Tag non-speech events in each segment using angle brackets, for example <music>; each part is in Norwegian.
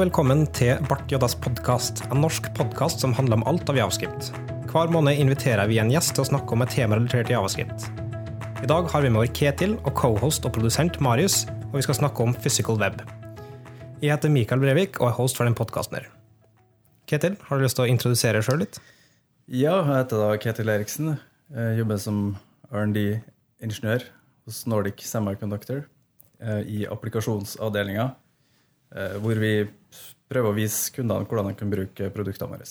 velkommen til Bart Joddas podkast, en norsk podkast som handler om alt av javascript. Hver måned inviterer vi en gjest til å snakke om et tema relatert til javascript. I dag har vi med vår Ketil og cohost og produsent Marius, og vi skal snakke om physical web. Jeg heter Mikael Brevik og er host for den podkasten her. Ketil, har du lyst til å introdusere deg sjøl litt? Ja, jeg heter da Ketil Eriksen. Jeg jobber som R&D-ingeniør hos Nordic Semiconductor eh, i applikasjonsavdelinga Eh, hvor vi prøver å vise kundene hvordan de kan bruke produktene våre.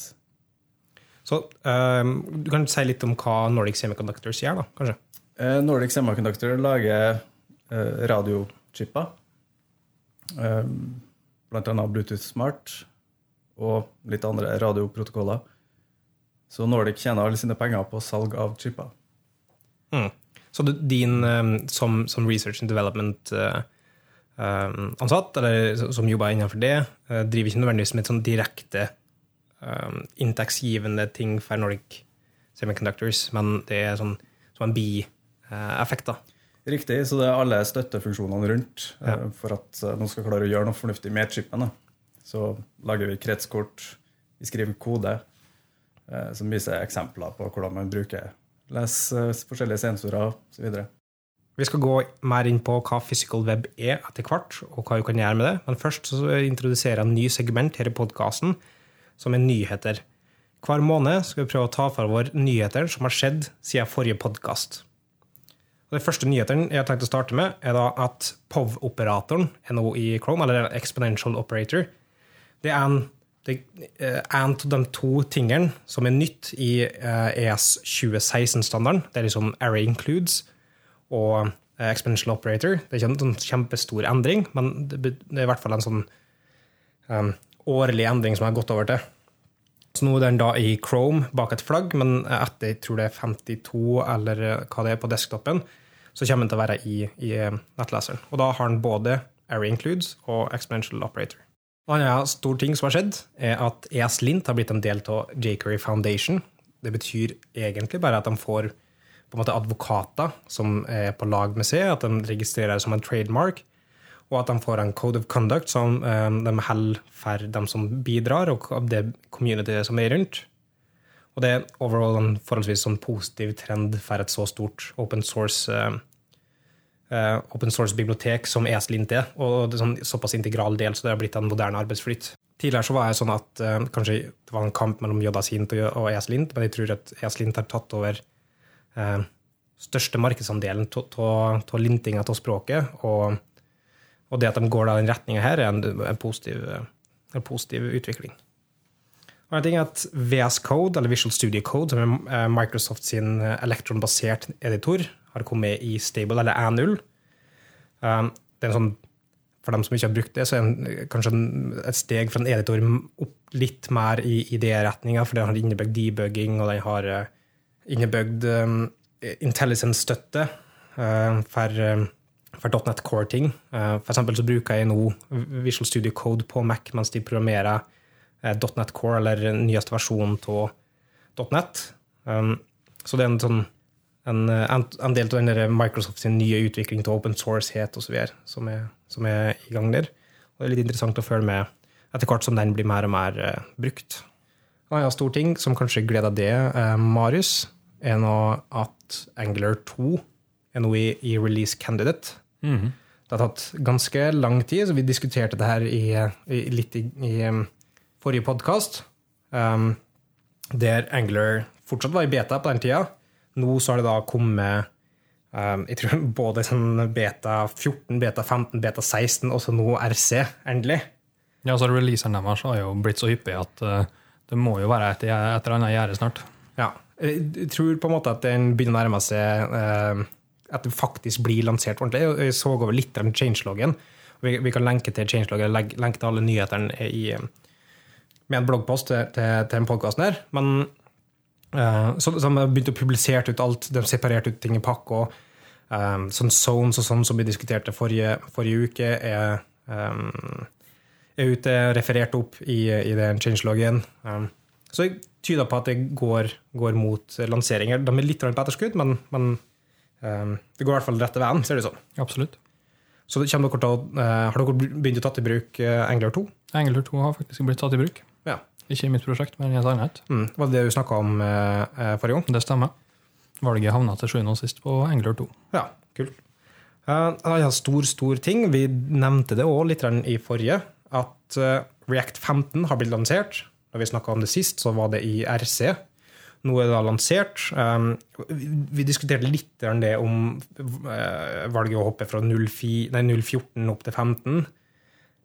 Så um, Du kan si litt om hva Nordic Semiconductors gjør, da, kanskje? Uh, Nordic Semiconductor lager uh, radiochipper. Uh, blant annet Bluetooth Smart og litt andre radioprotokoller. Så Nordic tjener alle sine penger på salg av chipper. Mm. Så din, um, som, som, research and development uh, Eh, ansatt, eller som jobber innenfor det, eh, driver ikke nødvendigvis med et sånn direkte um, inntektsgivende ting for Nordic Semiconductors, men det er sånn som en bieffekt. da. Riktig, så det er alle støttefunksjonene rundt ja. for at noen skal klare å gjøre noe fornuftig med chipen. Så lager vi kretskort, vi skriver kode som viser eksempler på hvordan man bruker les forskjellige sensorer osv. Vi skal gå mer inn på hva physical web er etter hvert, og hva vi kan gjøre med det. Men først så introduserer jeg en ny segment her i podkasten, som er nyheter. Hver måned skal vi prøve å ta for vår nyheter som har skjedd siden forrige podkast. Den første nyheten jeg har tenkt å starte med, er da at POV-operatoren er nå i Chrome, eller Exponential Operator. Det er er en av de to tingene som er nytt i ES eh, e 2016-standarden. Det er liksom Array Includes og eh, Exponential Operator. Det er ikke en sånn kjempestor endring, men det er i hvert fall en sånn um, årlig endring som jeg har gått over til. Så nå er den da i Chrome bak et flagg, men etter jeg tror det er 52 eller eh, hva det er på desktopen, så kommer den til å være i, i eh, nettleseren. Og da har den både Array Includes og Exponential Operator. En annen stor ting som har skjedd, er at ESLint har blitt en del av Jquery Foundation. Det betyr egentlig bare at de får på en måte advokater som er på lag med seg, at de registrerer det som en trademark, og at de får en code of conduct som um, de holder for dem som bidrar, og det communityet som er rundt. Og det er overall en forholdsvis sånn positiv trend for et så stort open source uh, open source-bibliotek som ESLint er, og det er sånn, såpass integral del, så det har blitt en moderne arbeidsflytt. Tidligere så var jeg sånn at uh, kanskje det var en kamp mellom Jodasint og ESLint, men jeg tror at ESLint har tatt over eh, største markedsandelen av lintinga av språket. Og, og, det at de går da den retninga her, er en, en, positiv, en, positiv, utvikling. Og en ting er at VS Code, eller Visual Studio Code, som er eh, Microsoft sin elektronbasert editor, har kommet i stable, eller A0. Um, det er en sånn, For dem som ikke har brukt det, så er det kanskje et steg fra en editor opp litt mer i, i det retninga, for den har innebygd debugging, og den har innebygd um, intelligence-støtte uh, for, um, for .NET Core-ting. Uh, for eksempel så bruker jeg nå Visual Studio Code på Mac mens de programmerer uh, .NET Core, eller nyeste versjon av .NET. Um, så det er en, sånn, en, en del av den Microsoft nye utvikling til open source-het osv. Som, er, som er i gang der. Og det er litt interessant å følge med etter hvert som den blir mer og mer brukt. Og en stor ting som kanskje gleder det, Marius, er nå at Angler 2 er nå i, i release candidate. Mm -hmm. Det har tatt ganske lang tid, så vi diskuterte det her i, i litt i, um, forrige podkast. Um, der Angler fortsatt var i beta på den tida. Nå så har det da kommet um, jeg tror <laughs> både sånn beta 14, beta 15, beta 16 og så nå RC, endelig. Ja, så Releaseren deres har jo blitt så hyppig at uh, det må jo være et, et eller annet gjerde snart. Ja, jeg tror på en måte at den begynner å nærme seg uh, at det faktisk blir lansert ordentlig. Jeg så over litt av changeloggen. Vi, vi kan lenke til changeloggen, lenke til alle nyhetene i, med en bloggpost til, til, til den podkasten her. Men uh, så, så de begynte å publisere ut alt. De separerte ut ting i pakka. Um, sånn zones og sånn som vi diskuterte forrige, forrige uke, er, um, er ute referert opp i, i den changeloggen. Um, så jeg tyder på at det går, går mot lanseringer. De er litt på etterskudd, men, men um, det går i hvert fall rette veien, ser det ut som. Absolutt. Så dere å, uh, Har dere begynt å ta i bruk uh, Angler 2? Angular 2 har faktisk blitt tatt i bruk. Ja. Ikke i mitt prosjekt, men i et annet. Mm. Var det det du snakka om eh, eh, forrige gang? Det stemmer. Valget havna til sjuende og sist på Angular 2. Ja, kult. Uh, ja, stor, stor ting. Vi nevnte det òg litt i forrige, at eh, React 15 har blitt lansert. Da vi snakka om det sist, så var det i RC. Nå er det da lansert. Um, vi, diskuterte litt det om eh, valget å hoppe fra 04 nei, 014 opp til 15.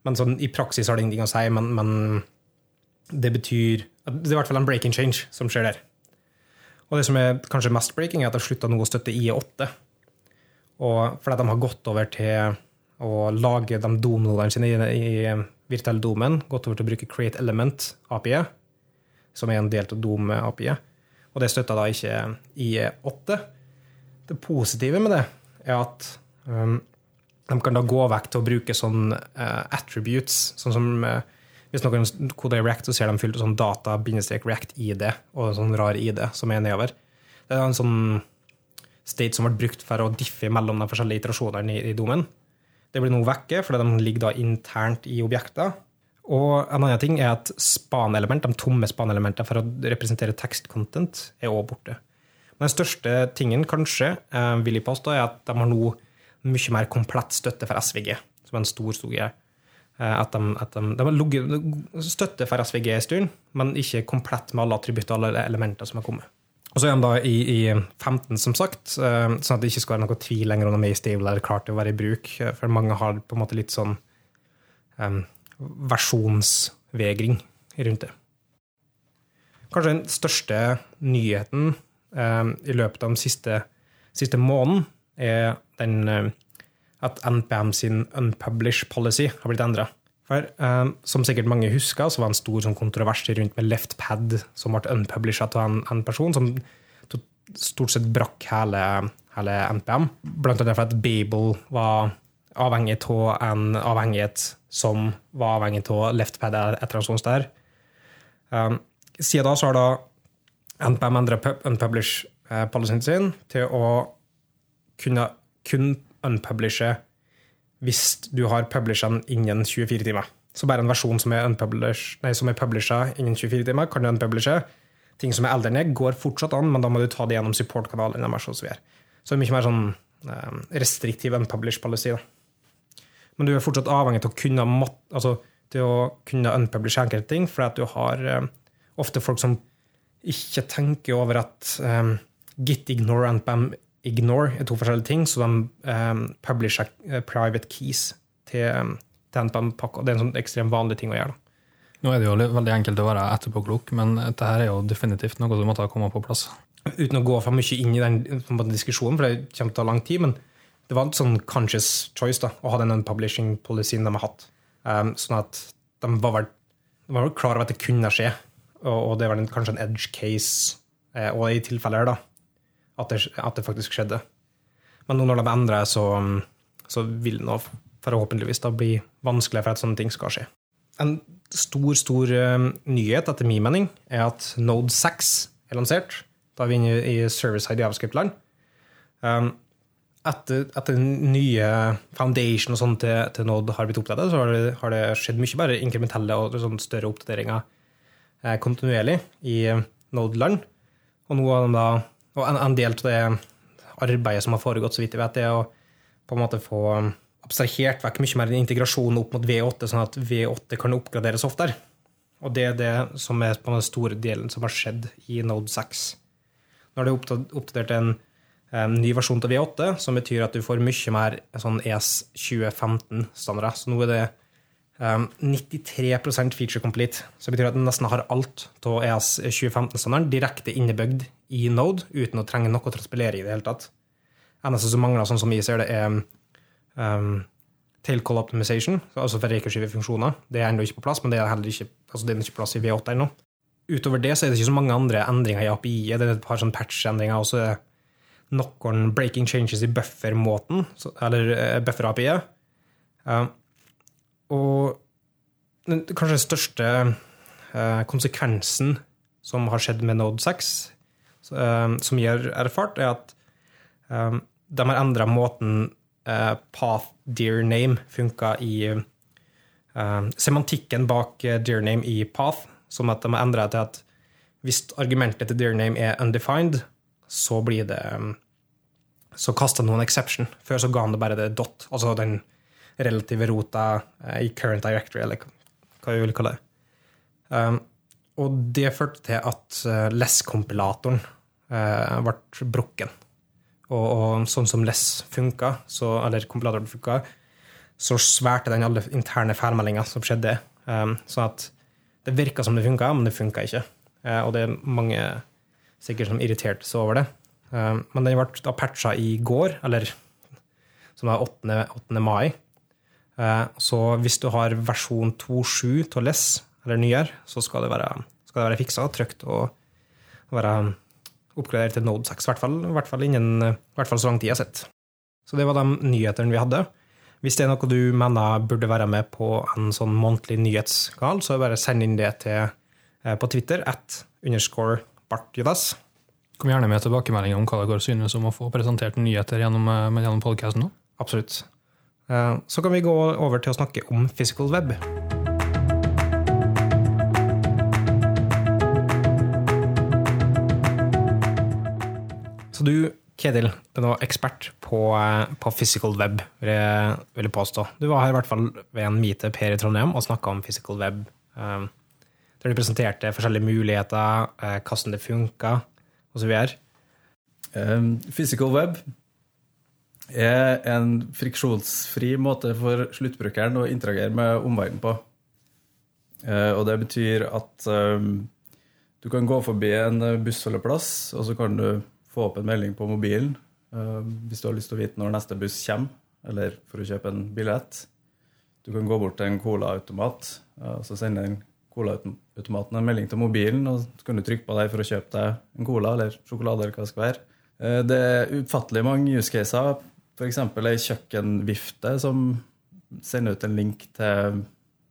Men sånn, i praksis har det ingenting å si, men, men det betyr Det er i hvert fall en breaking change som skjer der. Og det som er kanskje mest breaking, er at de slutta nå å støtte IE8. Og fordi de har gått over til å lage de domnodene sine i, i virtuelle domen, gått over til å bruke Create Element-API, som er en del av Dome-API. Og det støtter da ikke IE8. Det positive med det er at um, de kan da gå vekk til å bruke sånn uh, attributes, sånn som uh, hvis noen koder i React, så ser de fylt sånn data-react-ID og en sånn rar ID som er nedover. Det er en sånn state som ble brukt for å diffe mellom de forskjellige iterasjonene i, i domen. Det blir nå vekke, fordi de ligger da internt i objekter. Og en annen ting er at span-element, de tomme span-elementene for å representere tekst-content, er også borte. Men den største tingen, kanskje, eh, vil jeg påstå, er at de har nå mye mer komplett støtte for SVG, som er en stor, stor greie. Eh, at de, at de, de har ligget støtte for SVG en stund, men ikke komplett med alle attributter og alle elementer som har kommet. Og så er de da i, i 15, som sagt, eh, sånn at det ikke skal være noe tvil lenger om de er i stable eller klart til å være i bruk. eh, For mange har på en måte litt sånn um, versjonsvegring rundt det. Kanskje den største nyheten um, i løpet av den siste, siste måneden er den um, at NPM sin unpublish policy har blitt endra. For um, Som sikkert mange husker, så var det en stor sånn, kontrovers rundt med leftpad som ble unpublisha av en, en, person, som stort sett brakk hele, hele NPM. Blant annet for at Babel var avhengig av en avhengighet som var avhengig av leftpad et eller annet sted. Um, siden da så har da NPM endra unpublish-policyen sin til å kunne kun unpublishe hvis du har publisha den innen 24 timer. Så bare en versjon som er, nei, er publisha innen 24 timer, kan du unpublishe. Ting som er eldre ned, går fortsatt an, men da må du ta det gjennom support-kanalen deres. Så, så det er mye mer sånn eh, restriktiv unpublish policy. Men du er fortsatt avhengig til å kunne, altså, til å kunne unpublishe enkelte ting, for at du har eh, ofte folk som ikke tenker over at um, git ignore npm ignore er to forskjellige ting, så de um, publisher private keys til, um, til npm-pakka. Det er en sånn ekstremt vanlig ting å gjøre. Nå er det jo veldig enkelt å være etterpåklok, men dette her er jo definitivt noe du måtte ha kommet på plass. Uten å gå for mye inn i den diskusjonen, for det kommer til å ta lang tid, men det var en sånn conscious choice da, å ha den unpublishing policyen de har hatt. Um, sånn at de var vel, de var vel klar over at det kunne skje, og, og det var den, kanskje en edge case, eh, og i tilfeller da, at det, at det, faktisk skjedde. Men nå når de endrer, så, så vil det nå forhåpentligvis da bli vanskeligere for at sånne ting skal skje. En stor, stor uh, nyhet, etter min mening, er at Node 6 er lansert. Da er vi inne i service-side javascript-land. Um, etter, etter nye foundation og sånn til, til, Node har blitt oppdatert, så har det, har det, skjedd mye bare inkrementelle og sånn større oppdateringer eh, kontinuerlig i Node-land. Og nå har de da og en, en del av det arbeidet som har foregått, så vidt jeg vet, er å på en måte få abstrahert vekk mye mer integrasjon opp mot V8, sånn at V8 kan oppgraderes oftere. Og det er det som er på den store delen som har skjedd i Node 6. Nå har det oppdatert en, en ny versjon av V8, som betyr at du får mye mer sånn ES 2015-standarder. Så nå er det um, 93% feature complete. som betyr at den nesten har alt av ES 2015-standarden direkte innebygd i Node uten å trenge noe transpilere i det hele tatt. Eneste som mangler, sånn som vi ser det, er um, tail call optimization, altså funksjoner. Det er ennå ikke på plass, men det er heller ikke, altså det er ikke plass i V8 ennå. Utover det så er det ikke så mange andre endringer i API. Det er et par sånn patch-endringer, og så er noen breaking changes i buffer-måten, eller uh, buffer-API. Uh, og den kanskje største uh, konsekvensen som har skjedd med Node 6, um, som jeg har erfart, er at um, de har endra måten uh, path dear name funka i eh, semantikken bak Dear dearname i path, som at de har endra til at hvis argumentet til dearname er undefined, så blir det eh, Så kaster noen exception. Før så ga han det bare det dot, altså den relative rota eh, i current directory, eller hva vi vil kalle det. Og det førte til at uh, less-kompilatoren uh, ble brukken. Og, og sånn som less funka, eller kompilatoren funka, så sværte den alle interne feilmeldinger som skjedde. Um, sånn at det virka som det funka, men det funka ikke. Uh, og det er mange sikkert som irriterte seg over det. Um, men den ble da patcha i går, eller som var 8. 8. mai. Uh, så hvis du har versjon 2.7 av less, eller nyere, så skal det være, skal det være fiksa, trygt og være oppgradert til Node 6. I hvert fall, hvert fall, innen, hvert fall så lang tid jeg har sett. Så det var de nyhetene vi hadde. Hvis det er noe du mener burde være med på en sånn månedlig nyhetskanal, så bare send inn det til, eh, på Twitter at underscore bartjudas. Kom gjerne med tilbakemeldinger om hva dere synes om å få presentert nyheter gjennom, eh, gjennom podkasten. Absolutt. Eh, Så kan vi gå over til å snakke om physical web. Så du, Kedil, er var ekspert på, eh, på physical web, vil jeg, vil påstå. Du var her i hvert fall ved en meetup her i Trondheim og snakka om physical web. eh, Der du presenterte forskjellige muligheter, eh, hvordan det funka, osv. Um, physical web er en friksjonsfri måte for sluttbrukeren å interagere med omverdenen på. Og det betyr at um, du kan gå forbi en bussholdeplass, og så kan du få opp en melding på mobilen eh, hvis du har lyst til å vite når neste buss kommer, eller for å kjøpe en billett. Du kan gå bort til en colaautomat, eh, og så sender den colaautomaten en melding til mobilen, og så kan du trykke på deg for å kjøpe deg en cola eller sjokolade eller hva det skal være. Eh, Det er ufattelig mange use caser. F.eks. ei kjøkkenvifte som sender ut en link til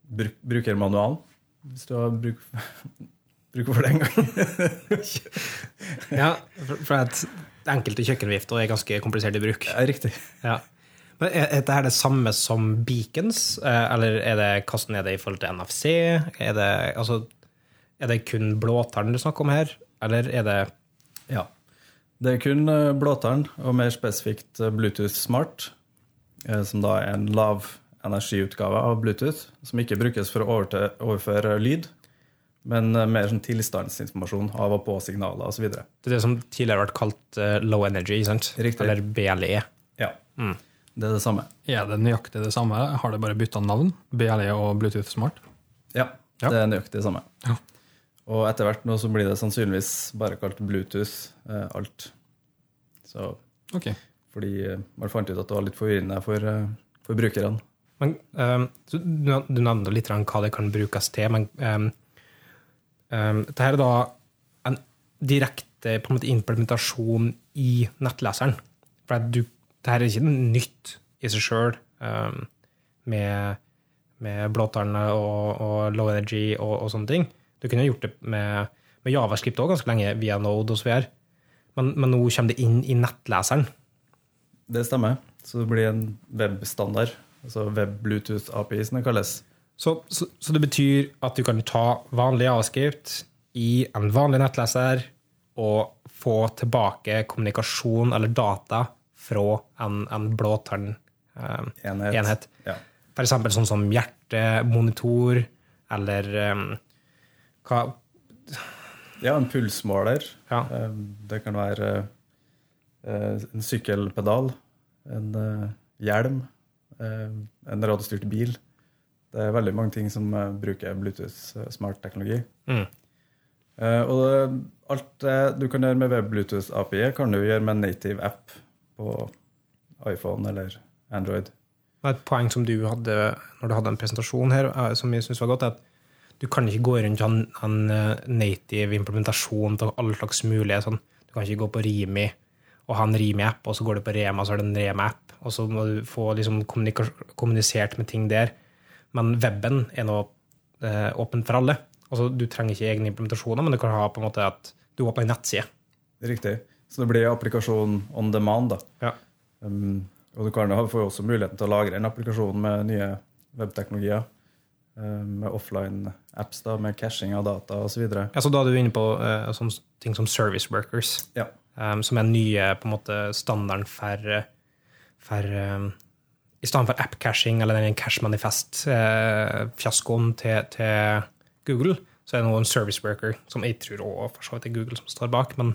bruk brukermanualen. Hvis du har bruk, <laughs> bruk for det en gang. <laughs> Ja, for, at enkelte kjøkkenvifter er ganske komplisert i bruk. Ja, riktig. Ja. Men Er er dette det samme som beacons, eh, eller er det, hvordan er det i forhold til NFC? Er det, altså, er det kun blåtann du snakker om her, eller er det Ja. Det er kun blåtann, og mer spesifikt eh, Bluetooth Smart, eh, som da er en lav energiutgave av Bluetooth, som ikke brukes for å overføre lyd, men eh, mer sånn tilstandsinformasjon av og på signaler osv. det er det som tidligere har vært kalt eh, low energy, sant? Riktig. eller BLE? Ja. Det er det samme. Er det nøyaktig det samme? Har det bare bytta navn? BLE og Bluetooth Smart? Ja, Ja. det er nøyaktig det samme. Ja. Og etter hvert nå så blir det sannsynligvis bare kalt Bluetooth eh, alt. Så Ok. fordi man fant ut at det var litt forvirrende for, for brukerne. Men, du, du nevnte litt hva det kan brukes til, men um, dette er da en direkte en implementasjon i nettleseren. For du, dette er ikke nytt i seg sjøl, med, med blåtallene og, og low energy og, og sånne ting. Du kunne gjort det med, med Javascript òg ganske lenge, via Node videre. Men, men nå kommer det inn i nettleseren. Det stemmer. Så det blir en webstandard. Altså Web Bluetooth API, som det kalles. Så, så, så det betyr at du kan ta vanlig avskrift i en vanlig nettleser og få tilbake kommunikasjon eller data fra en, en blåtann eh, Enhet. Ja. For eksempel sånn som hjertemonitor eller eh, hva ja, en pulsmåler. Ja. Eh, Det kan være en sykkelpedal, en hjelm, en radiostyrt bil. Det er veldig mange ting som eh, bruker Bluetooth smart-teknologi. mm. Eh, Og det, alt det du kan gjøre med Web-Bluetooth API, kan du gjøre med en native app på iPhone eller Android. Et poeng som du hadde når du hadde en presentasjon her, eh, som jeg synes var godt, er at du kan ikke gå rundt en, en native implementasjon av alle slags mulige sånn. Du kan ikke gå på Rimi og ha en Rimi-app, og så går du på Rema, så har du en Rema-app, og så må du få liksom kommunisert med ting der. Men weben er nå eh, åpen for alle. Altså, du trenger ikke egne implementasjoner, men du kan ha på en måte at du åpner en nettside. Riktig. Så det blir applikasjon on demand. da. Ja. Um, og du kan får også muligheten til å lagre en applikasjon med nye webteknologier. eh, med offline-apps, da, med caching av data osv. Ja, så da er du inne på uh, sånne ting som service workers, Ja. um, som er nye på en måte, standarden for, eh, for eh, I stedet for app-caching eller den cash manifest-fiaskoen til, til Google, så er det nå en service worker, som jeg tror også for så vidt er Google som står bak. Men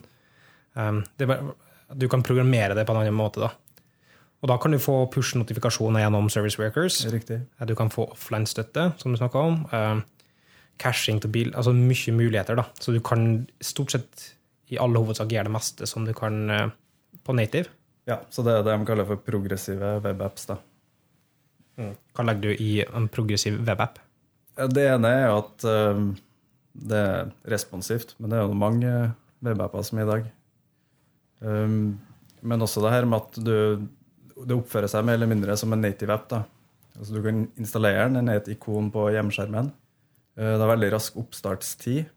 um, det bare, du kan programmere det på en annen måte. da. Og da kan du få push-notifikasjoner gjennom service workers. Riktig. Du kan få offline-støtte, som du snakka om. Um, caching til bil, altså mye muligheter. da. Så du kan stort sett i alle hovedsak gjøre det meste som du kan eh, på native. Ja, så det er det de kaller for progressive webapps. da. Hva legger du i en progressiv webapp? Det ene er at eh, det er responsivt, men det er jo mange webapper som er i dag. Um, men også det her med at du, det oppfører seg mer eller mindre som en native app. da. Altså Du kan installere den, er et ikon på hjemmeskjermen. Uh, Det har veldig rask oppstartstid.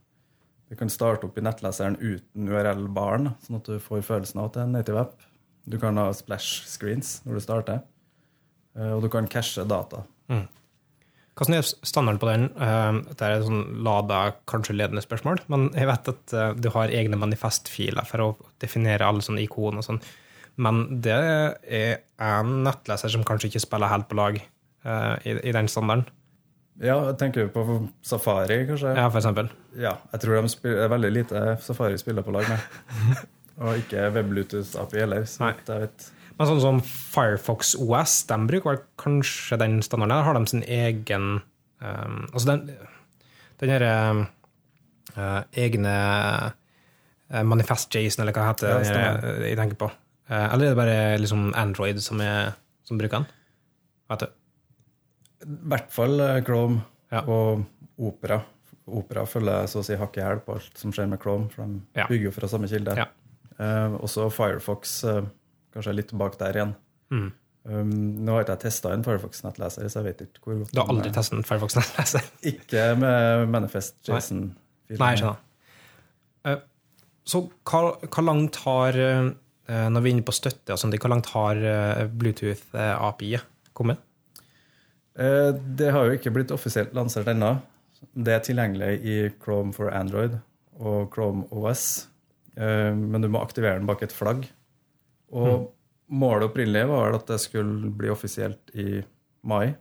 Du kan starte opp i nettleseren uten URL-baren, sånn at du får følelsen av at det er en native app. Du kan ha splash screens når du starter, Eh, og du kan cache data. Hva er standarden på den? Det Dette er et sånn lada, kanskje ledende spørsmål, men jeg vet at eh, du har egne manifestfiler for å definere alle sånne ikoner og sånn. Men det er en nettleser som kanskje ikke spiller helt på lag eh, i, den standarden. Ja, tenker du på Safari, kanskje? Ja, for eksempel. Ja, jeg tror de spiller, er veldig lite Safari spiller på lag med. <laughs> Og ikke WebBluetooth API heller. Så vidt jeg vet. Men sånn som Firefox OS, de bruker vel kanskje den standarden? Der har de sin egen um, Altså den, den derre uh, egne uh, Manifest Jason, eller hva det heter Ja, det jeg, jeg tenker på? Uh, eller er det bare liksom Android som, er, som bruker den? Vet du? I hvert fall eh, Chrome Ja. og Opera. Opera følger så å si hakk i hæl på alt som skjer med Chrome, for de Ja. bygger jo fra samme kilde. Ja. Uh, også Firefox eh, kanskje litt bak der igjen. Mm. Um, nå har ikke jeg testa en Firefox-nettleser, så jeg vet ikke hvor godt Du har aldri testa en Firefox nettleser? <laughs> Ikke med Manifest Jason. Nei, jeg skjønner. Eh, Så hva, hva langt har eh, Når vi er inne på støtte, altså, hvor langt har eh, Bluetooth-API-et kommet? Det har jo ikke blitt offisielt lansert ennå. Det er tilgjengelig i Chrome for Android og Chrome OS, men du må aktivere den bak et flagg. Og målet opprinnelig var vel at det skulle bli offisielt i mai.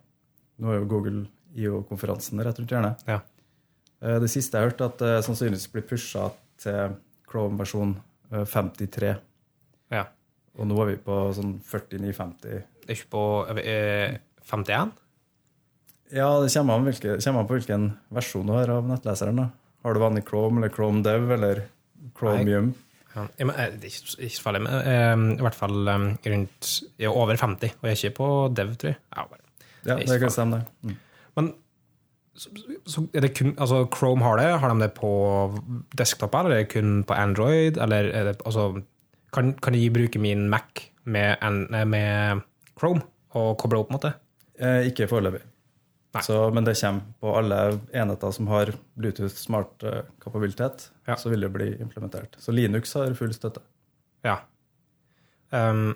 Nå er jo Google IO-konferansen rett rundt hjørnet. Ja. Eh, Det siste jeg hørte, at det sannsynligvis blir pusha til Chrome versjon eh, 53. ja. Og nå er vi på sånn 49-50. Det er ikke på eh, 51? Ja, det kommer an, hvilke, kommer an på hvilken versjon du har av nettleseren. da. Har du vanlig Chrome eller Chrome Dev eller Chromium? Ja. Ja, men, eh, ikke, ikke farlig, men eh, i hvert fall eh, rundt ja, over 50. Og jeg er ikke på Dev, tror jeg. Ja. Ja, Det kan stemme, det. Mm. Men så, så er det kun, altså Chrome har det. Har de det på desktop, eller er det kun på Android? Eller er det, altså, kan, kan jeg bruke min Mac med, med Chrome og koble opp mot det? Eh, ikke foreløpig. Så, men det kommer på alle enheter som har Bluetooth smart eh, kapabilitet. Ja. Så vil det bli implementert. Så Linux har full støtte. Ja. Um,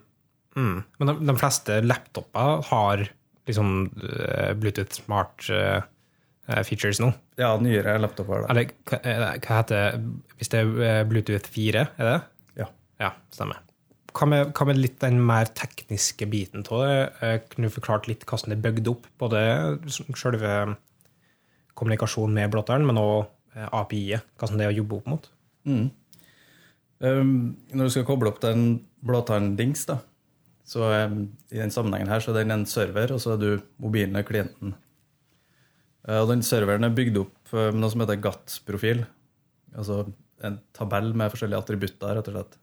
mm. Men de, de fleste laptoper har liksom eh, Bluetooth smart uh, features nå. Ja, nyere laptoper. Eller hva, hva heter det Hvis det er Bluetooth 4, er det? Ja. Ja, stemmer. Hva med, litt den mer tekniske biten av det? Eh, Kunne du forklart litt hvordan det er bygd opp? Både selve kommunikasjonen med blotteren, men òg API-et. Hvordan det er å jobbe opp mot? Mm. Um, når du skal koble opp til en blåtann-dings, da, så um, i den sammenhengen her, så er den en server, og så er du mobilen og klienten. Uh, og den serveren er bygd opp med noe som heter GATT-profil. Altså en tabell med forskjellige attributter, rett og slett.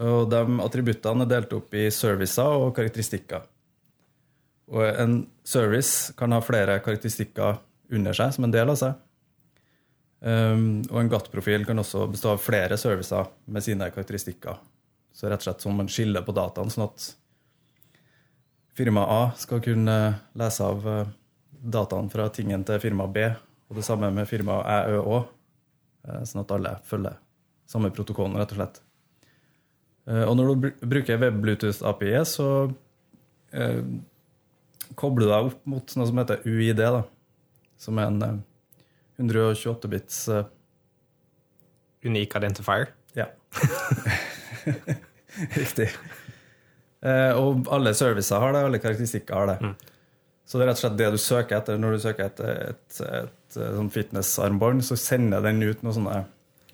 Og de attributtene er delt opp i servicer og karakteristikker. Og en service kan ha flere karakteristikker under seg som en del av seg. Um, og en GATT-profil kan også bestå av flere servicer med sine karakteristikker. Så rett og slett som man skiller på dataen, sånn at firma A skal kunne lese av dataen fra tingen til firma B, og det samme med firma Æ, Ø, Å, eh, sånn at alle følger samme protokollen, rett og slett. Eh, Og når du bruker web-Bluetooth-API, så eh, kobler du deg opp mot noe som heter UID, da, som er en eh, 128-bits eh, Unik identifier. Ja. <laughs> Riktig. Eh, og alle servicer har det, alle karakteristikker har det. Så det er rett og slett det du søker etter når du søker etter et, et, et, sånn fitnessarmbånd, så sender den ut noen sånne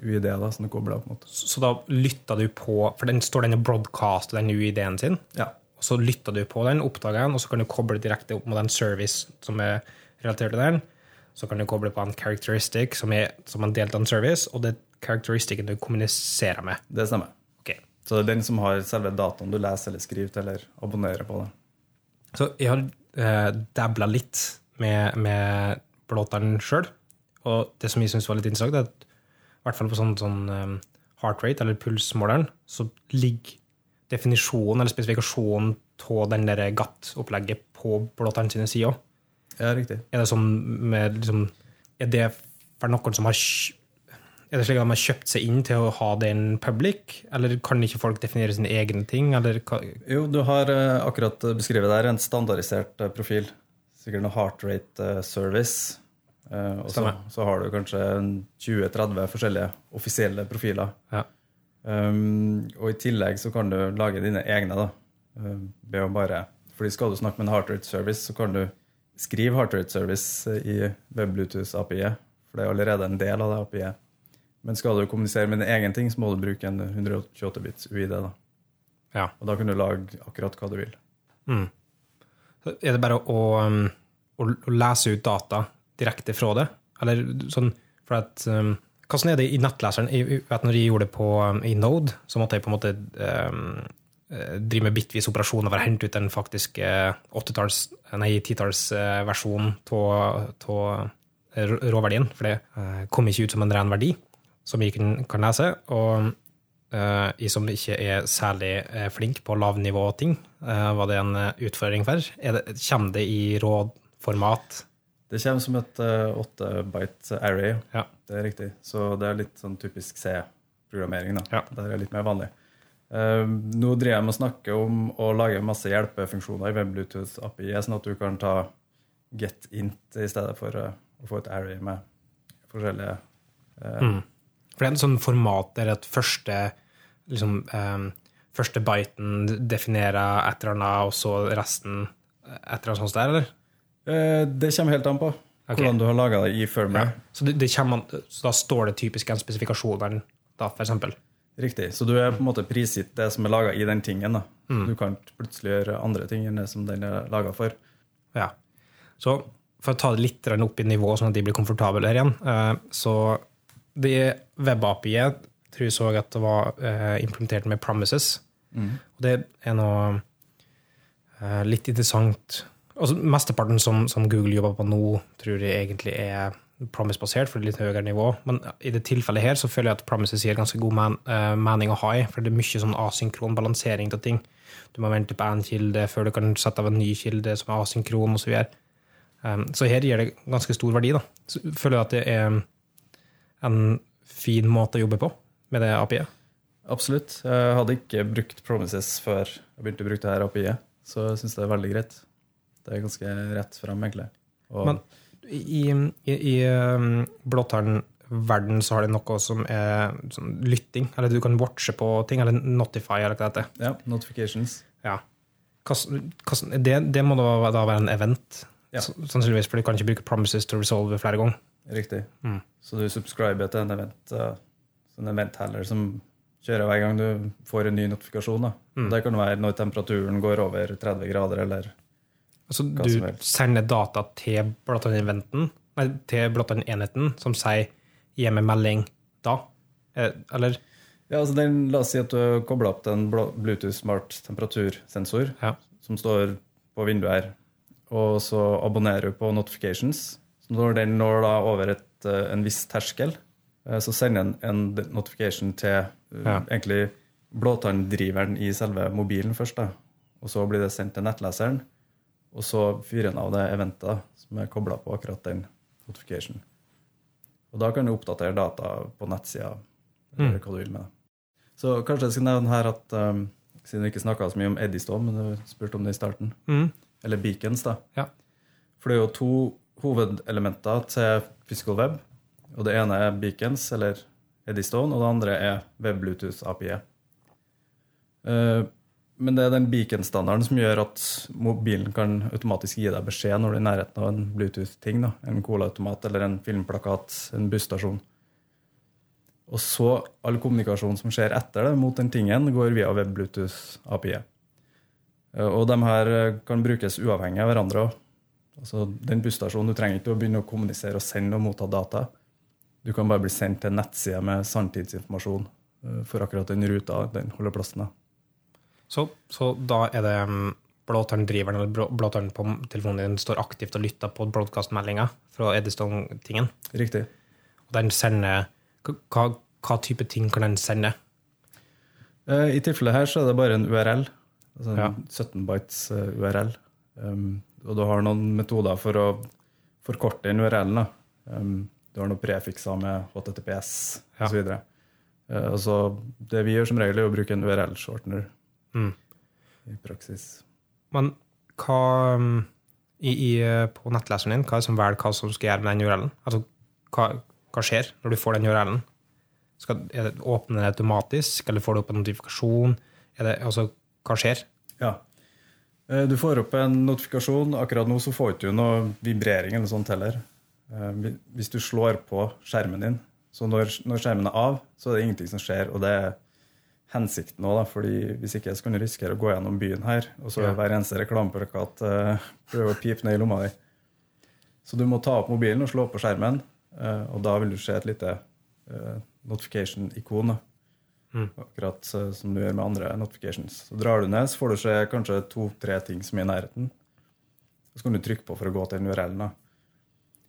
UiD da, som du kobler opp mot. Så da lytta du på For den står den og broadcaster den UID-en sin. Ja. Og så lytter du på den, oppdaga den, og så kan du koble direkte opp mot en service som er relatert til den. Så kan du koble på en characteristic som er som en delt av en service, og det er characteristikken du kommuniserer med. Det stemmer. Okay. Så det er den som har selve dataen du leser eller skriver til eller abonnerer på. det. Så jeg har eh, dabla litt med, med blåteren sjøl, og det som jeg syns var litt interessant, er at i hvert fall på sånn, sånn um, heart rate, eller pulsmåleren, så ligger definisjonen eller spesifikasjonen av den der GATT-opplegget på blåtann sine sider. Ja, riktig. Er det sånn med liksom Er det for noen som har Er det slik at de har kjøpt seg inn til å ha den public, eller kan ikke folk definere sine egne ting, Jo, du har eh, akkurat beskrevet der en standardisert eh, profil. Sikkert noe heart rate eh, service. Eh, og så, så har du kanskje 20-30 forskjellige offisielle profiler. Ja. Um, og i tillegg så kan du lage dine egne, da. Um, ved å bare Fordi skal du snakke med en heart rate service, så kan du skrive heart rate service i WebBluetooth-API, for det er allerede en del av det API-et. Men skal du kommunisere med din egen ting, så må du bruke en 128-bits UID. da. Ja. Og da kan du lage akkurat hva du vil. Mm. Så er det bare å, um, å, å lese ut data direkte fra det? Eller sånn for at um, Hvordan er det i nettleseren? Jeg vet når jeg gjorde det på, um, i Node, så måtte jeg på en måte um, eh, drive med bitvis operasjoner for å hente ut den faktiske åttetalls, nei, titallsversjonen av råverdien. For det uh, kom ikke ut som en ren verdi som jeg kan, lese. Og uh, jeg som ikke er særlig eh, flink på lavnivå-ting, uh, var det en eh, utfordring for. Er det, kommer det i rådformat? Det kommer som et uh, 8-byte array. Ja. Det er riktig. Så det er litt sånn typisk C-programmering. Ja. Det er litt mer vanlig. Uh, nå driver jeg med å snakke om å lage masse hjelpefunksjoner i WebBluetooth API, sånn at du kan ta get-int i stedet for uh, å få et array med forskjellige uh, Mm. For det er en sånn format der at første liksom, um, første biten definerer et eller annet, og så resten et eller annet sånt der, eller? Eh, Det kommer helt an på okay. hvordan du har laga det i firmware. Så, det, det kommer, så da står det typisk en spesifikasjon da, eksempel. Riktig. Så du er på en måte prisgitt det som er laga i den tingen. Mm. Du kan plutselig gjøre andre ting enn det som den er laga for. Ja. Så for å ta det litt opp i nivå, sånn at de blir komfortable her igjen, eh, så det web-API-et tror jeg så at det var eh, implementert med promises. Og det er noe litt interessant altså Mesteparten som, som Google jobber på nå, tror jeg egentlig er promise-basert, for det er litt høyere nivå. Men i det tilfellet her så føler jeg at promises gir ganske god man, uh, mening å ha i, for det er mye sånn asynkron balansering av ting. Du må vente på en kilde før du kan sette av en ny kilde som er asynkron, osv. Så, um, så her gir det ganske stor verdi. da. Så føler jeg at det er en fin måte å jobbe på med det API-et. Absolutt. Jeg hadde ikke brukt Promises før jeg begynte å bruke det her API-et, så jeg syns det er veldig greit. Det er ganske rett frem, egentlig. Og, Men i, i, i um, blåtall-verden så har de noe som er sånn lytting, eller du kan watche på ting, eller notify, eller hva det heter. ja, notifications. Ja. Det, det må da, være en event, Ja. sannsynligvis, for du kan ikke bruke promises to resolve flere ganger. Riktig. Mm. Så du subscriber til en event, uh, sånn event heller som kjører hver gang du får en ny notifikasjon. Mm. Det kan være når temperaturen går over 30 grader, eller Altså, du sender data til til blåtall-enheten, som sier 'gi meg melding da', Eh, eller Ja, altså den, La oss si at du kobler opp en Bluetooth smart temperatursensor Ja. som står på vinduet her, og så abonnerer du på notifications. Så når den når da over et, eh, en viss terskel, eh, så sender den en notification til Ja. egentlig blåtanndriveren i selve mobilen først. da. Og så blir det sendt til nettleseren, og så fyrer den av det eventet som er kobla på akkurat den notification. Og da kan du oppdatere data på nettsida, eller hva du vil med det. Så kanskje jeg skal nevne her at um, siden vi ikke snakka så mye om Eddystone, men du spurte om det i starten, mm, eller beacons, da. Ja. For det er jo to hovedelementer til Physical Web. Og det ene er Beacons, eller Eddystone, og det andre er Web Bluetooth API. Eh, men det er den beacon-standarden som gjør at mobilen kan automatisk gi deg beskjed når du er i nærheten av en Bluetooth-ting. En colaautomat eller en filmplakat, en busstasjon. Og så all kommunikasjon som skjer etter det mot den tingen, går via web-Bluetooth-API. Og de her kan brukes uavhengig av hverandre òg. Altså, den busstasjonen, Du trenger ikke å begynne å kommunisere og sende og motta data. Du kan bare bli sendt til en nettside med sanntidsinformasjon eh, for akkurat den ruta den holder plassen. da. Så, så da er det um, eller blåtårnen på telefonen din står aktivt og lytter på broadcast-meldinga fra Eddystone-tingen. Riktig. Og den sender hva, hva, type ting kan den sende? Uh, I tilfellet her så er det bare en URL. Altså en ja. 17 bytes eh, URL. Um, og du har noen metoder for å forkorte den URL-en. Um, du har noen prefikser med HTTPS ja. osv. Uh, altså, det vi gjør som regel, er å bruke en URL-shortener mm. i praksis. Men hva um, i, i, på nettleseren din, hva er det som velger hva som skal gjøre med den URL-en? Altså, hva, hva, skjer når du får den URL-en? Er det, åpner det automatisk, eller får du opp en notifikasjon? Det, altså, hva skjer? Ja. Eh, du får opp en notifikasjon. Akkurat nå så får du ikke noe vibrering eller sånt heller. Eh, hvis du slår på skjermen din, så når, når skjermen er av, så er det ingenting som skjer. og det er hensikten òg, fordi hvis ikke så kan du risikere å gå gjennom byen her, og så er hver eneste reklameplakat uh, prøve å pipe ned i lomma di. Så du må ta opp mobilen og slå på skjermen, uh, og da vil du se et lite uh, notification-ikon. Mm. Akkurat uh, som du gjør med andre notifications. Så drar du ned, så får du se kanskje to-tre ting som er i nærheten. Så kan du trykke på for å gå til den URL-en.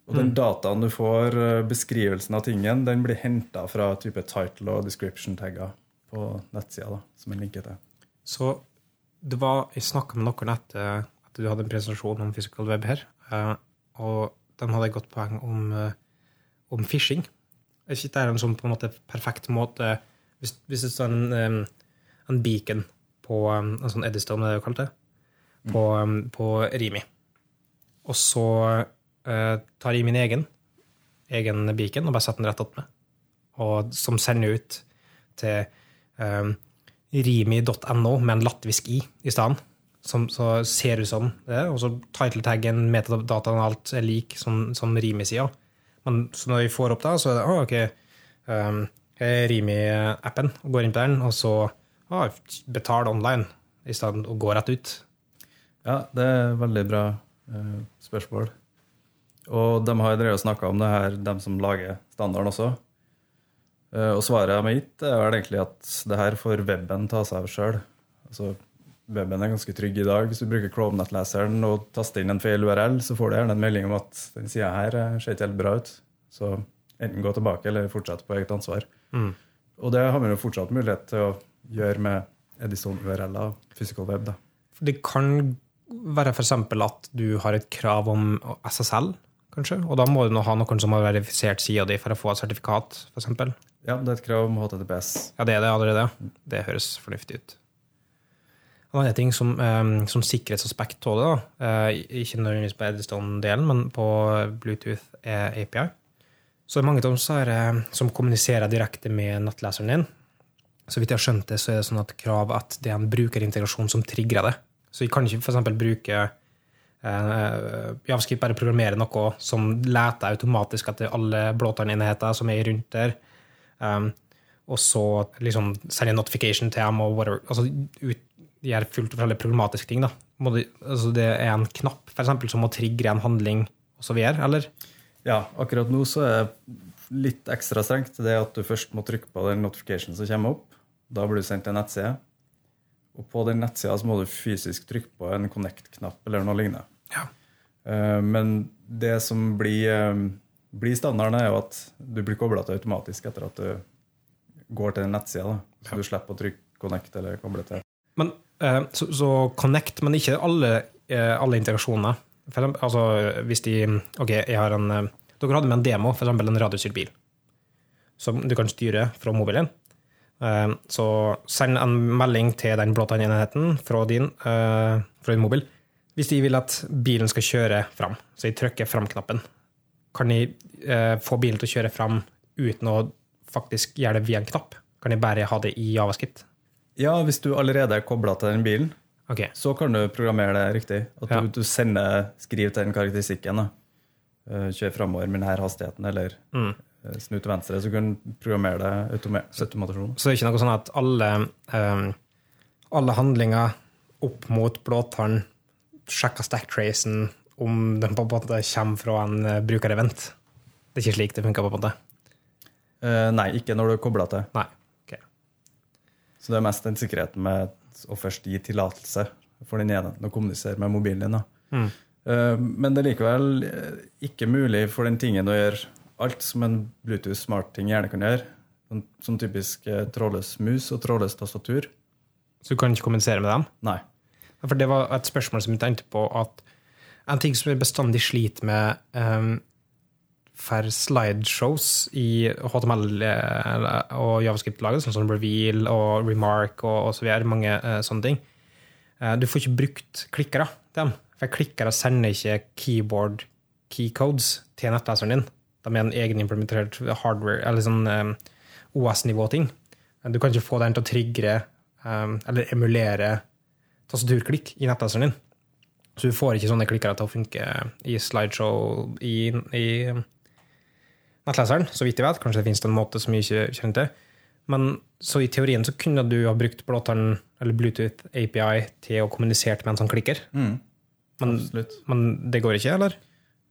Og den mm. dataen du får, beskrivelsen av tingen, den blir henta fra type title og description-tagger på nettsida, da, som en linke til. Så det var, Jeg snakka med noen etter at du hadde en presentasjon om physical web her, eh, og de hadde et godt poeng om, eh, om phishing. Er ikke det en sånn på en måte perfekt måte Hvis, hvis det er en, en beacon på en sånn Eddystone, det er det kalt det, på, på Rimi, og så uh, tar jeg min egen, egen beacon og bare setter den rett opp med, og som sender ut til um, rimi.no med en latvisk i i stedet. Som så ser ut som det. Og så title-taggen, metadataen og alt er lik som, som Rimi-sida. Men så når vi får opp da, så er det ah, ok, um, Rimi-appen, og går inn på den, og så ah, betal online i stedet og gå rett ut. Ja, det er veldig bra uh, spørsmål. Og de har drevet og snakka om det her, de som lager standarden også. Eh, og svaret gitt, er vel egentlig at det her får weben ta seg av sjøl. Altså, weben er ganske trygg i dag. Hvis du bruker Chrome-nettleseren og taster inn en feil URL, så får du gjerne en melding om at den sida her eh, ser ikke helt bra ut. Så enten gå tilbake eller fortsette på eget ansvar. Mm. Og det har vi jo fortsatt mulighet til å gjøre med Edison URL-er og Physical Web. Da. Det kan være f.eks. at du har et krav om SSL, kanskje? Og da må du nå ha noen som har verifisert sida di for å få et sertifikat, f.eks. Ja, det er et krav om HTTPS. Ja, det er det allerede. Det høres fornuftig ut. En annen ting som, um, som sikkerhetsaspekt av det, da, uh, ikke nødvendigvis på Eddystone-delen, men på Bluetooth API, så er det mange av dem som kommuniserer direkte med nettleseren din. Så vidt jeg har skjønt det, så er det sånn at krav at det er en brukerintegrasjon som trigger det. Så vi kan ikke f.eks. bruke uh, JavaScript bare programmere noe som leter automatisk etter alle blåtannenheter som er rundt der Um, og så liksom sende notification til dem og whatever. Altså, ut, de er fullt og forskjellige problematiske ting. da. Det, altså, det er en knapp for eksempel, som må trigge en handling osv., eller? Ja, akkurat nå så er det litt ekstra strengt. Det at du først må trykke på den notification som kommer opp. Da blir du sendt til en nettside. Og på den nettsida må du fysisk trykke på en connect-knapp eller noe lignende. Ja. Uh, men det som blir um, blir standarden, er jo at du blir kobla til automatisk etter at du går til den nettsida. Så ja. du slipper å trykke 'connect' eller koble til. Men, eh, så, så, connect, men ikke alle, eh, alle integrasjoner. For, altså, hvis de OK, jeg har en eh, Dere hadde med en demo, f.eks. en radiostyrt bil, som du kan styre fra mobilen. Så send en melding til den blåtannenheten fra din, fra din mobil Hvis de vil at bilen skal kjøre fram, så jeg trykker fram-knappen, kan jeg eh, få bilen til å kjøre fram uten å faktisk gjøre det via en knapp? Kan jeg bare ha det i javascript? Ja, hvis du allerede er kobla til den bilen, okay. så kan du programmere det riktig. At Ja. du, du sender skriv til den karakteristikken. da. Eh, Kjør framover med denne hastigheten, eller Mm. eh, snu til venstre. Så kan du programmere det automa- automatasjon. Så det er ikke noe sånn at alle, um, alle handlinger opp mot blåtann sjekker stacktracen om den på en måte kommer fra en eh, brukerevent. Det er ikke slik det funker på en måte. Uh, nei, ikke når du er kobla til. Nei. ok. Så det er mest den sikkerheten med å først gi tillatelse for den enheten å kommunisere med mobilen din. Mm. Uh, Men det er likevel ikke mulig for den tingen å gjøre alt som en Bluetooth smart-ting gjerne kan gjøre. Sånn, sånn typisk trådløs mus og trådløs tastatur. Så du kan ikke kommunisere med dem? Nei. For det var et spørsmål som jeg tenkte på at en ting som jeg bestandig sliter med um, for slideshows i HTML eh, og javascript-laget, sånn som Reveal og Remark og, og så videre, mange uh, sånne ting, Uh, du får ikke brukt klikkere til dem. For klikkere sender ikke keyboard keycodes til nettleseren din. De er en egenimplementert hardware, eller sånn um, OS-nivå-ting. Du kan ikke få den til å trigge um, eller emulere tastaturklikk i nettleseren din. Så du får ikke sånne klikkere til å funke i slideshow i, i nettleseren, så vidt jeg vet. Kanskje det finnes en måte som jeg ikke kjenner til. Men så i teorien så kunne du ha brukt blåtann eller Bluetooth API til å kommunisere med en sånn klikker. Mm, Men, men det går ikke, eller?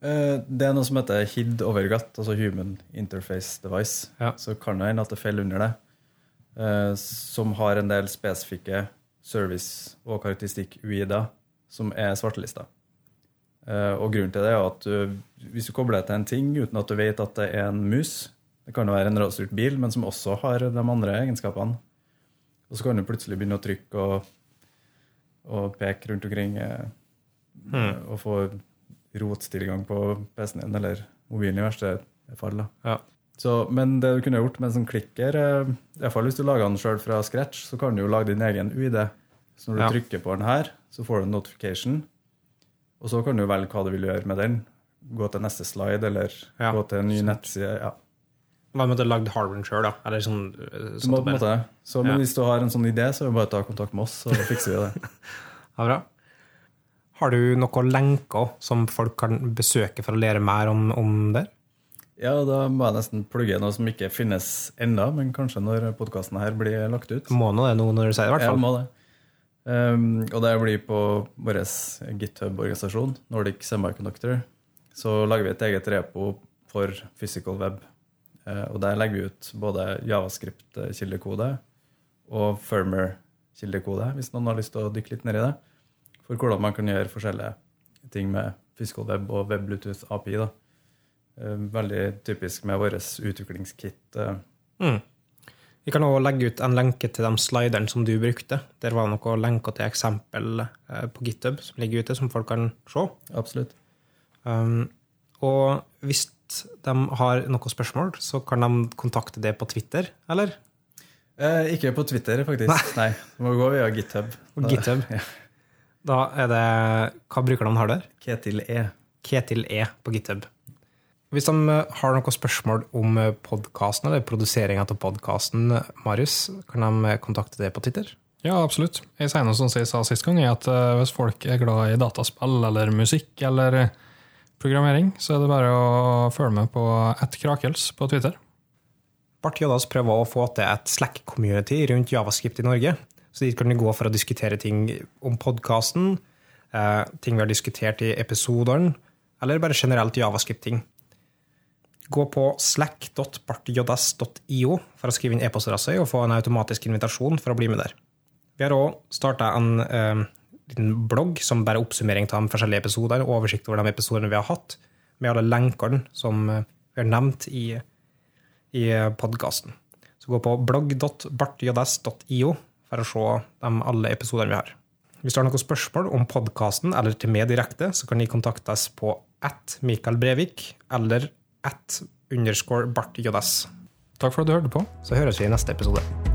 Eh, Det er noe som heter HID overgatt, altså Human Interface Device. Ja. Så kan det hende at det faller under det. eh, Som har en del spesifikke service- og karakteristikk-UID-er som er svartelista. Eh, Og grunnen til det er at du, hvis du kobler deg til en ting uten at du vet at det er en mus Det kan jo være en rådstyrt bil, men som også har de andre egenskapene. Og så kan du plutselig begynne å trykke og, og peke rundt omkring hmm. og få rotstilgang på PC-en din, eller mobilen i verste fall. Ja. Så, men det du kunne gjort med en sånn klikker, iallfall hvis du lager den sjøl fra scratch, så kan du jo lage din egen UID. Så når du Ja. trykker på den her, så får du en notification, og så kan du velge hva du vil gjøre med den. Gå til neste slide, eller Ja. gå til en ny nettside. Ja. Hva med at du lagd hardwaren sjøl, da? Eller sånn, sånn må, måte, så, men Ja. hvis du har en sånn idé, så er det bare å ta kontakt med oss, så fikser vi det. <laughs> Ja, bra. Har du noen lenker som folk kan besøke for å lære mer om, om det? Ja, da må jeg nesten plugge noe som ikke finnes ennå, men kanskje når podkasten her blir lagt ut. Må nå det nå når du sier det, i hvert Ja, fall. må det. Um, og det blir på vår GitHub-organisasjon, Nordic Semiconductor. Så lager vi et eget repo for physical web. Uh, og der legger vi ut både javascript-kildekode og firmer-kildekode, hvis noen har lyst til å dykke litt ned i det. For hvordan man kan gjøre forskjellige ting med physical web og web Bluetooth API. Da. Eh, veldig typisk med vår utviklingskit. eh, Mm. Vi kan også legge ut en lenke til de sliderne som du brukte. Der var det noen lenker til eksempel eh, på GitHub som ligger ute, som folk kan se. Absolutt. Um, og hvis de har noen spørsmål, så kan de kontakte det på Twitter, eller? Eh, ikke på Twitter, faktisk. Nei. Det må gå via GitHub. På GitHub. Ja. Da er det Hva brukernavn har der? Ketil E. Ketil E på GitHub. Hvis de eh, har noen spørsmål om podkasten eller produseringa av podkasten, Marius, kan de eh, kontakte det på Twitter? Ja, absolutt. Jeg sier noe som jeg sa sist gang, er at eh, hvis folk er glad i dataspill eller musikk eller eh, programmering, så er det bare å følge med på ett Krakels på Twitter. Bart Joddas prøver å få til et Slack-community rundt javascript i Norge. Så dit kan du gå for å diskutere ting om podkasten, eh, ting vi har diskutert i episodene, eller bare generelt javascript-ting. Gå på slack.bartjs.io for å skrive inn e-postadresse og få en automatisk invitasjon for å bli med der. Vi har òg starta en eh, liten blogg som bare er oppsummering av de forskjellige episodene, oversikt over de episodene vi har hatt, med alle lenkene som eh, vi har nevnt i i podkasten. Så gå på blogg.bartjs.io for å se de alle episodene vi har. Hvis du har noen spørsmål om podkasten eller til meg direkte, så kan de kontaktes på at Mikael Brevik eller at underscore bartjds. Takk for at du hørte på. Så høres vi i neste episode.